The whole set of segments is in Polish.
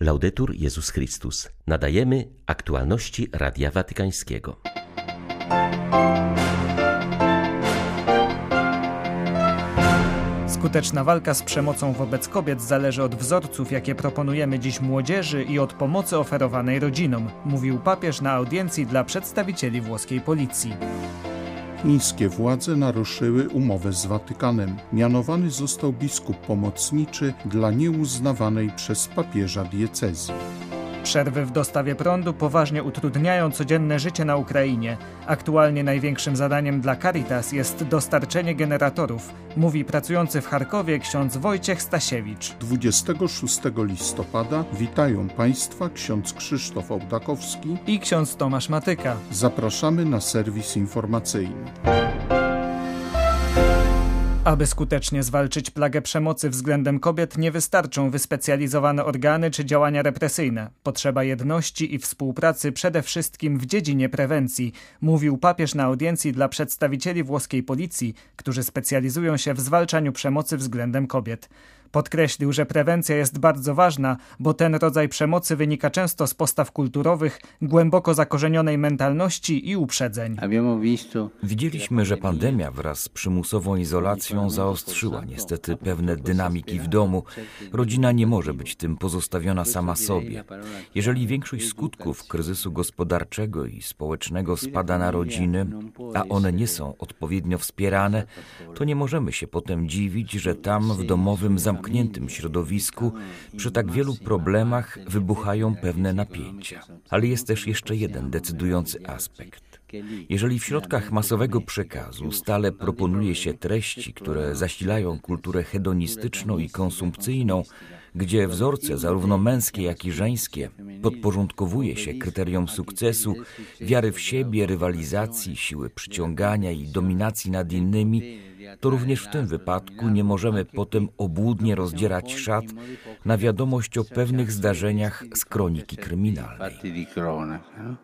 Laudetur Jezus Chrystus. Nadajemy aktualności Radia Watykańskiego. Skuteczna walka z przemocą wobec kobiet zależy od wzorców, jakie proponujemy dziś młodzieży i od pomocy oferowanej rodzinom, mówił papież na audiencji dla przedstawicieli włoskiej policji. Chińskie władze naruszyły umowę z Watykanem. Mianowany został biskup pomocniczy dla nieuznawanej przez papieża diecezji. Przerwy w dostawie prądu poważnie utrudniają codzienne życie na Ukrainie. Aktualnie największym zadaniem dla Caritas jest dostarczenie generatorów, mówi pracujący w Charkowie ksiądz Wojciech Stasiewicz. 26 listopada witają Państwa ksiądz Krzysztof Ołdakowski i ksiądz Tomasz Matyka. Zapraszamy na serwis informacyjny. Aby skutecznie zwalczyć plagę przemocy względem kobiet, nie wystarczą wyspecjalizowane organy czy działania represyjne. Potrzeba jedności i współpracy przede wszystkim w dziedzinie prewencji, mówił papież na audiencji dla przedstawicieli włoskiej policji, którzy specjalizują się w zwalczaniu przemocy względem kobiet. Podkreślił, że prewencja jest bardzo ważna, bo ten rodzaj przemocy wynika często z postaw kulturowych, głęboko zakorzenionej mentalności i uprzedzeń. Widzieliśmy, że pandemia wraz z przymusową izolacją zaostrzyła niestety pewne dynamiki w domu. Rodzina nie może być tym pozostawiona sama sobie. Jeżeli większość skutków kryzysu gospodarczego i społecznego spada na rodziny, a one nie są odpowiednio wspierane, to nie możemy się potem dziwić, że tam w domowym zamknięciu zamkniętym środowisku przy tak wielu problemach wybuchają pewne napięcia. Ale jest też jeszcze jeden decydujący aspekt. Jeżeli w środkach masowego przekazu stale proponuje się treści, które zasilają kulturę hedonistyczną i konsumpcyjną, gdzie wzorce zarówno męskie, jak i żeńskie podporządkowuje się kryterium sukcesu, wiary w siebie, rywalizacji, siły przyciągania i dominacji nad innymi, to również w tym wypadku nie możemy potem obłudnie rozdzierać szat na wiadomość o pewnych zdarzeniach z kroniki kryminalnej.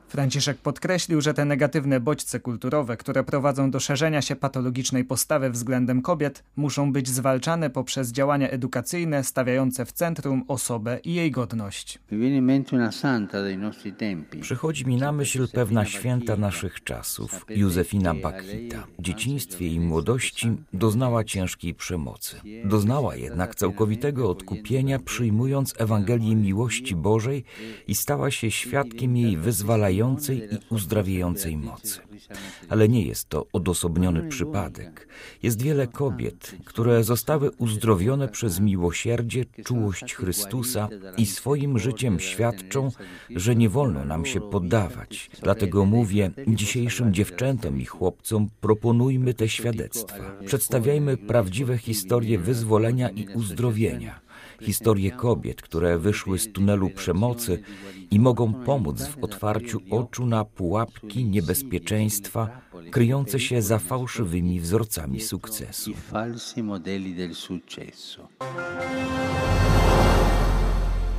Franciszek podkreślił, że te negatywne bodźce kulturowe, które prowadzą do szerzenia się patologicznej postawy względem kobiet, muszą być zwalczane poprzez działania edukacyjne stawiające w centrum osobę i jej godność. Przychodzi mi na myśl pewna święta naszych czasów, Józefina Bakita. W dzieciństwie i młodości doznała ciężkiej przemocy. Doznała jednak całkowitego odkupienia, przyjmując Ewangelię miłości Bożej i stała się świadkiem jej wyzwalającej i uzdrawiającej mocy. Ale nie jest to odosobniony przypadek. Jest wiele kobiet, które zostały uzdrowione przez miłosierdzie, czułość Chrystusa i swoim życiem świadczą, że nie wolno nam się poddawać. Dlatego mówię dzisiejszym dziewczętom i chłopcom, proponujmy te świadectwa. Przedstawiajmy prawdziwe historie wyzwolenia i uzdrowienia. Historie kobiet, które wyszły z tunelu przemocy i mogą pomóc w otwarciu oczu na pułapki niebezpieczeństwa kryjące się za fałszywymi wzorcami sukcesu.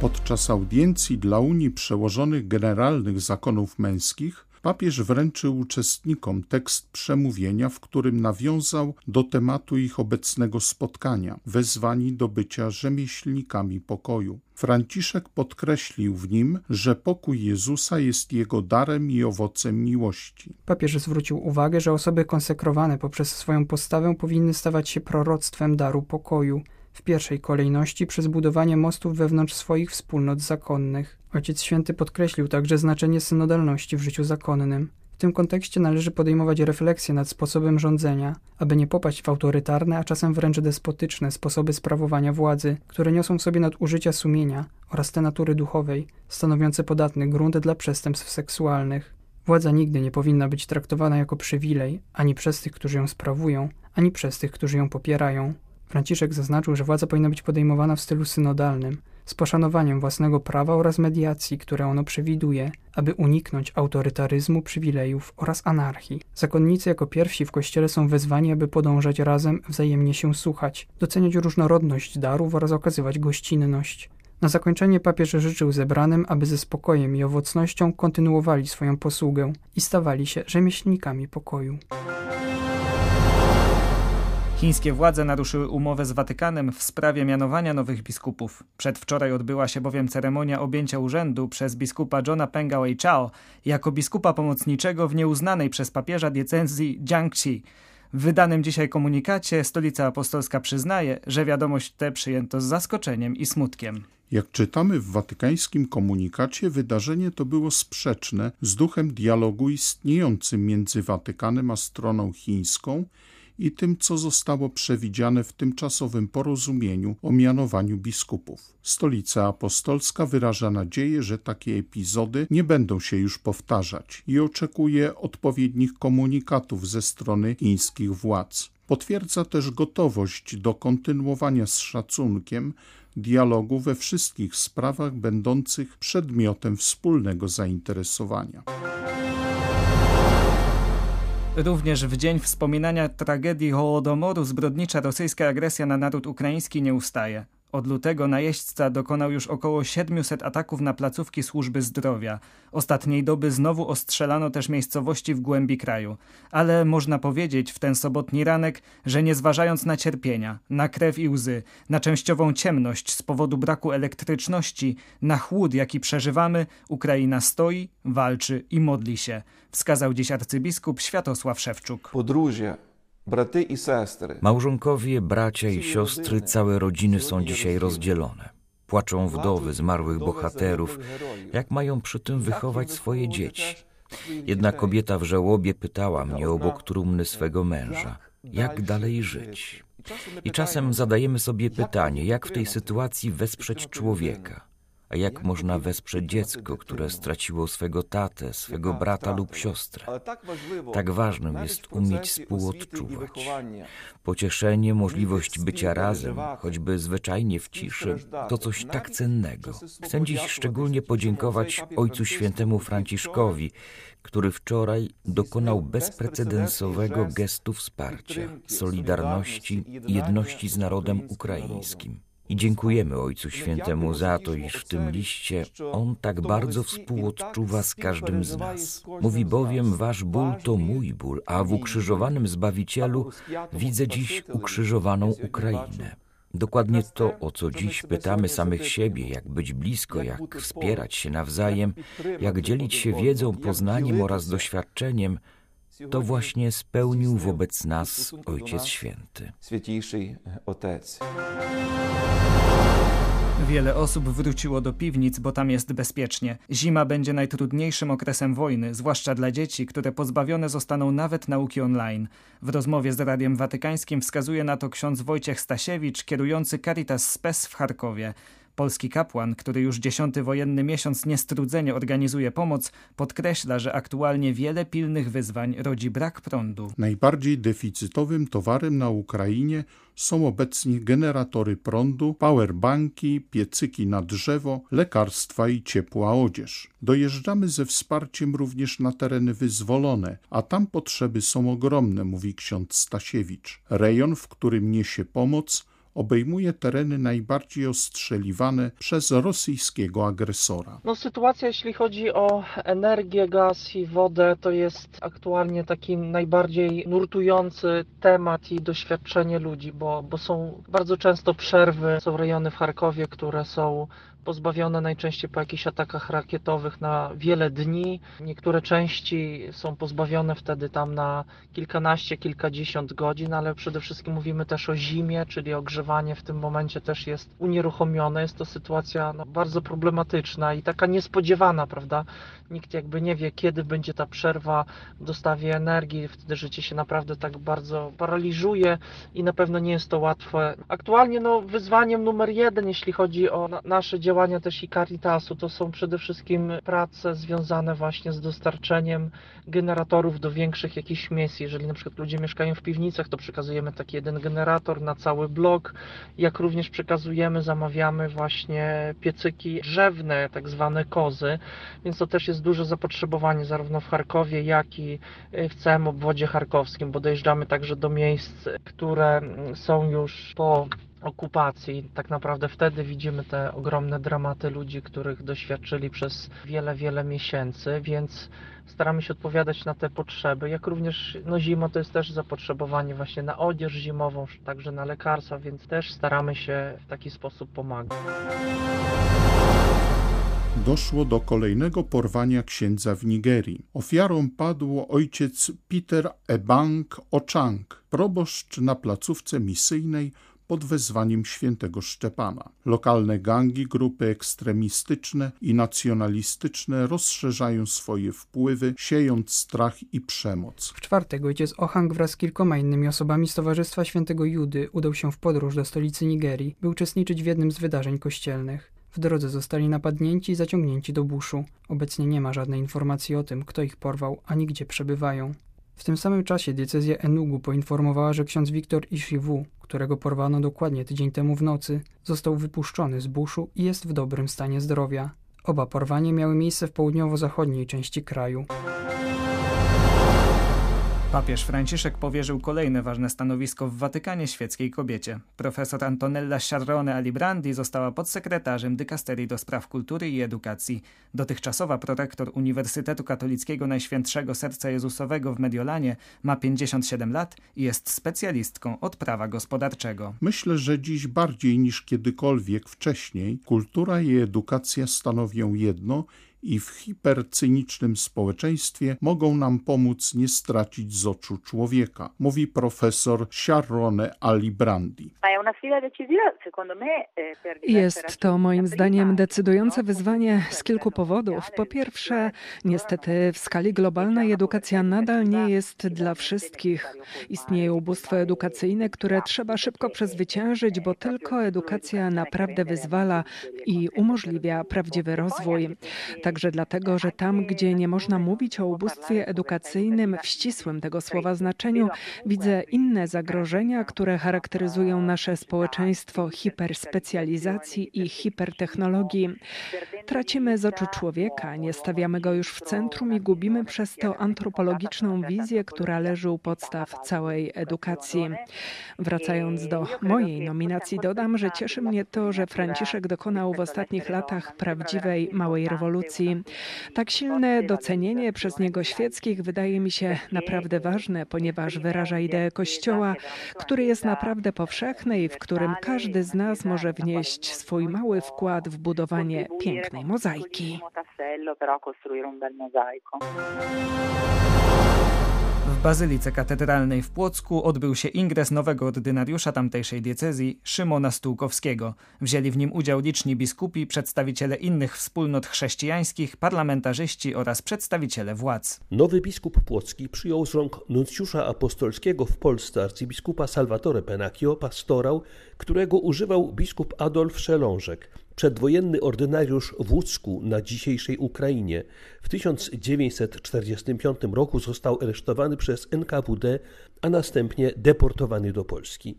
Podczas audiencji dla Unii Przełożonych Generalnych Zakonów Męskich papież wręczył uczestnikom tekst przemówienia, w którym nawiązał do tematu ich obecnego spotkania, wezwani do bycia rzemieślnikami pokoju. Franciszek podkreślił w nim, że pokój Jezusa jest jego darem i owocem miłości. Papież zwrócił uwagę, że osoby konsekrowane poprzez swoją postawę powinny stawać się proroctwem daru pokoju, w pierwszej kolejności przez budowanie mostów wewnątrz swoich wspólnot zakonnych. Ojciec Święty podkreślił także znaczenie synodalności w życiu zakonnym. W tym kontekście należy podejmować refleksję nad sposobem rządzenia, aby nie popaść w autorytarne, a czasem wręcz despotyczne sposoby sprawowania władzy, które niosą w sobie nadużycia sumienia oraz te natury duchowej, stanowiące podatny grunt dla przestępstw seksualnych. Władza nigdy nie powinna być traktowana jako przywilej ani przez tych, którzy ją sprawują, ani przez tych, którzy ją popierają. Franciszek zaznaczył, że władza powinna być podejmowana w stylu synodalnym, z poszanowaniem własnego prawa oraz mediacji, które ono przewiduje, aby uniknąć autorytaryzmu, przywilejów oraz anarchii. Zakonnicy jako pierwsi w Kościele są wezwani, aby podążać razem, wzajemnie się słuchać, doceniać różnorodność darów oraz okazywać gościnność. Na zakończenie papież życzył zebranym, aby ze spokojem i owocnością kontynuowali swoją posługę i stawali się rzemieślnikami pokoju. Chińskie władze naruszyły umowę z Watykanem w sprawie mianowania nowych biskupów. Przedwczoraj odbyła się bowiem ceremonia objęcia urzędu przez biskupa Johna Penga Wei Chao jako biskupa pomocniczego w nieuznanej przez papieża diecezji Jiangxi. W wydanym dzisiaj komunikacie Stolica Apostolska przyznaje, że wiadomość tę przyjęto z zaskoczeniem i smutkiem. Jak czytamy w watykańskim komunikacie, wydarzenie to było sprzeczne z duchem dialogu istniejącym między Watykanem a stroną chińską i tym, co zostało przewidziane w tymczasowym porozumieniu o mianowaniu biskupów. Stolica Apostolska wyraża nadzieję, że takie epizody nie będą się już powtarzać i oczekuje odpowiednich komunikatów ze strony chińskich władz. Potwierdza też gotowość do kontynuowania z szacunkiem dialogu we wszystkich sprawach będących przedmiotem wspólnego zainteresowania. Również w dzień wspominania tragedii Hołodomoru zbrodnicza rosyjska agresja na naród ukraiński nie ustaje. Od lutego najeźdźca dokonał już około 700 ataków na placówki służby zdrowia. Ostatniej doby znowu ostrzelano też miejscowości w głębi kraju. Ale można powiedzieć w ten sobotni ranek, że nie zważając na cierpienia, na krew i łzy, na częściową ciemność z powodu braku elektryczności, na chłód jaki przeżywamy, Ukraina stoi, walczy i modli się, wskazał dziś arcybiskup Światosław Szewczuk. Podróże Braty i sestry. Małżonkowie, bracia i siostry, całe rodziny są dzisiaj rozdzielone. Płaczą wdowy zmarłych bohaterów, jak mają przy tym wychować swoje dzieci. Jedna kobieta w żałobie pytała mnie obok trumny swego męża, jak dalej żyć? I czasem zadajemy sobie pytanie, jak w tej sytuacji wesprzeć człowieka. A jak można wesprzeć dziecko, które straciło swego tatę, swego brata lub siostrę? Tak ważnym jest umieć współodczuwać. Pocieszenie, możliwość bycia razem, choćby zwyczajnie w ciszy, to coś tak cennego. Chcę dziś szczególnie podziękować Ojcu Świętemu Franciszkowi, który wczoraj dokonał bezprecedensowego gestu wsparcia, solidarności jedności z narodem ukraińskim. I dziękujemy Ojcu Świętemu za to, iż w tym liście On tak bardzo współodczuwa z każdym z nas. Mówi bowiem, wasz ból to mój ból, a w ukrzyżowanym Zbawicielu widzę dziś ukrzyżowaną Ukrainę. Dokładnie to, o co dziś pytamy samych siebie, jak być blisko, jak wspierać się nawzajem, jak dzielić się wiedzą, poznaniem oraz doświadczeniem, to właśnie spełnił wobec nas Ojciec Święty. Wiele osób wróciło do piwnic, bo tam jest bezpiecznie. Zima będzie najtrudniejszym okresem wojny, zwłaszcza dla dzieci, które pozbawione zostaną nawet nauki online. W rozmowie z Radiem Watykańskim wskazuje na to ksiądz Wojciech Stasiewicz, kierujący Caritas Spes w Charkowie. Polski kapłan, który już dziesiąty wojenny miesiąc niestrudzenie organizuje pomoc, podkreśla, że aktualnie wiele pilnych wyzwań rodzi brak prądu. Najbardziej deficytowym towarem na Ukrainie są obecnie generatory prądu, powerbanki, piecyki na drzewo, lekarstwa i ciepła odzież. Dojeżdżamy ze wsparciem również na tereny wyzwolone, a tam potrzeby są ogromne, mówi ksiądz Stasiewicz. Rejon, w którym niesie pomoc, obejmuje tereny najbardziej ostrzeliwane przez rosyjskiego agresora. No, sytuacja, jeśli chodzi o energię, gaz i wodę, to jest aktualnie taki najbardziej nurtujący temat i doświadczenie ludzi, bo, bo są bardzo często przerwy. Są rejony w Charkowie, które są pozbawione najczęściej po jakichś atakach rakietowych na wiele dni. Niektóre części są pozbawione wtedy tam na kilkanaście, kilkadziesiąt godzin, ale przede wszystkim mówimy też o zimie, czyli ogrzewanie w tym momencie też jest unieruchomione. Jest to sytuacja no, bardzo problematyczna i taka niespodziewana, prawda? Nikt jakby nie wie, kiedy będzie ta przerwa w dostawie energii. Wtedy życie się naprawdę tak bardzo paraliżuje i na pewno nie jest to łatwe. Aktualnie no, wyzwaniem numer jeden, jeśli chodzi o na nasze działania, też i Caritasu to są przede wszystkim prace związane właśnie z dostarczeniem generatorów do większych jakichś miejsc. Jeżeli na przykład ludzie mieszkają w piwnicach, to przekazujemy taki jeden generator na cały blok, jak również przekazujemy, zamawiamy właśnie piecyki drzewne, tak zwane kozy, więc to też jest duże zapotrzebowanie zarówno w Charkowie, jak i w całym obwodzie charkowskim, bo dojeżdżamy także do miejsc, które są już po okupacji. Tak naprawdę wtedy widzimy te ogromne dramaty ludzi, których doświadczyli przez wiele, wiele miesięcy, więc staramy się odpowiadać na te potrzeby, jak również no zima to jest też zapotrzebowanie właśnie na odzież zimową, także na lekarstwa, więc też staramy się w taki sposób pomagać. Doszło do kolejnego porwania księdza w Nigerii. Ofiarą padł ojciec Peter Ebang Ochang, proboszcz na placówce misyjnej pod wezwaniem świętego Szczepana. Lokalne gangi, grupy ekstremistyczne i nacjonalistyczne rozszerzają swoje wpływy, siejąc strach i przemoc. W czwartek ojciec Ohang wraz z kilkoma innymi osobami z Towarzystwa Świętego Judy udał się w podróż do stolicy Nigerii, by uczestniczyć w jednym z wydarzeń kościelnych. W drodze zostali napadnięci i zaciągnięci do buszu. Obecnie nie ma żadnej informacji o tym, kto ich porwał, ani gdzie przebywają. W tym samym czasie diecezja Enugu poinformowała, że ksiądz Wiktor Ishiwu, którego porwano dokładnie tydzień temu w nocy, został wypuszczony z buszu i jest w dobrym stanie zdrowia. Oba porwanie miały miejsce w południowo-zachodniej części kraju. Papież Franciszek powierzył kolejne ważne stanowisko w Watykanie świeckiej kobiecie. Profesor Antonella Sciarrone Alibrandi została podsekretarzem dykasterii do spraw kultury i edukacji. Dotychczasowa prorektor Uniwersytetu Katolickiego Najświętszego Serca Jezusowego w Mediolanie ma 57 lat i jest specjalistką od prawa gospodarczego. Myślę, że dziś bardziej niż kiedykolwiek wcześniej kultura i edukacja stanowią jedno i w hipercynicznym społeczeństwie mogą nam pomóc nie stracić z oczu człowieka, mówi profesor Sharon Alibrandi. Jest to moim zdaniem decydujące wyzwanie z kilku powodów. Po pierwsze, niestety w skali globalnej edukacja nadal nie jest dla wszystkich. Istnieje ubóstwo edukacyjne, które trzeba szybko przezwyciężyć, bo tylko edukacja naprawdę wyzwala i umożliwia prawdziwy rozwój. Tak Także dlatego, że tam, gdzie nie można mówić o ubóstwie edukacyjnym w ścisłym tego słowa znaczeniu, widzę inne zagrożenia, które charakteryzują nasze społeczeństwo hiperspecjalizacji i hipertechnologii. Tracimy z oczu człowieka, nie stawiamy go już w centrum i gubimy przez to antropologiczną wizję, która leży u podstaw całej edukacji. Wracając do mojej nominacji, dodam, że cieszy mnie to, że Franciszek dokonał w ostatnich latach prawdziwej małej rewolucji tak silne docenienie przez niego świeckich wydaje mi się naprawdę ważne, ponieważ wyraża ideę Kościoła, który jest naprawdę powszechny i w którym każdy z nas może wnieść swój mały wkład w budowanie pięknej mozaiki. W Bazylice Katedralnej w Płocku odbył się ingres nowego ordynariusza tamtejszej diecezji, Szymona Stułkowskiego. Wzięli w nim udział liczni biskupi, przedstawiciele innych wspólnot chrześcijańskich, parlamentarzyści oraz przedstawiciele władz. Nowy biskup płocki przyjął z rąk nuncjusza apostolskiego w Polsce arcybiskupa Salvatore Penacchio pastorał, którego używał biskup Adolf Szelążek przedwojenny ordynariusz w Łódzku na dzisiejszej Ukrainie. W 1945 roku został aresztowany przez NKWD, a następnie deportowany do Polski.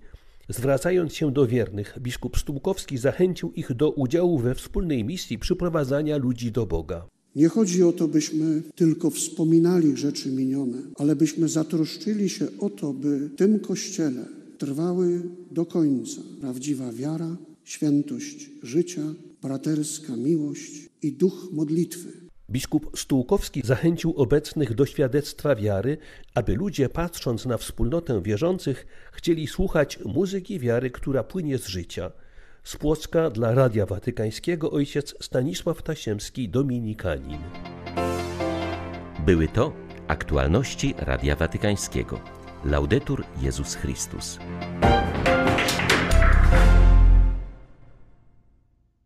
Zwracając się do wiernych, biskup Stułkowski zachęcił ich do udziału we wspólnej misji przyprowadzania ludzi do Boga. Nie chodzi o to, byśmy tylko wspominali rzeczy minione, ale byśmy zatroszczyli się o to, by w tym Kościele trwały do końca prawdziwa wiara, świętość życia, braterska miłość i duch modlitwy. Biskup Stułkowski zachęcił obecnych do świadectwa wiary, aby ludzie, patrząc na wspólnotę wierzących, chcieli słuchać muzyki wiary, która płynie z życia. Z Płocka dla Radia Watykańskiego ojciec Stanisław Tasiemski, dominikanin. Były to aktualności Radia Watykańskiego. Laudetur Jezus Chrystus.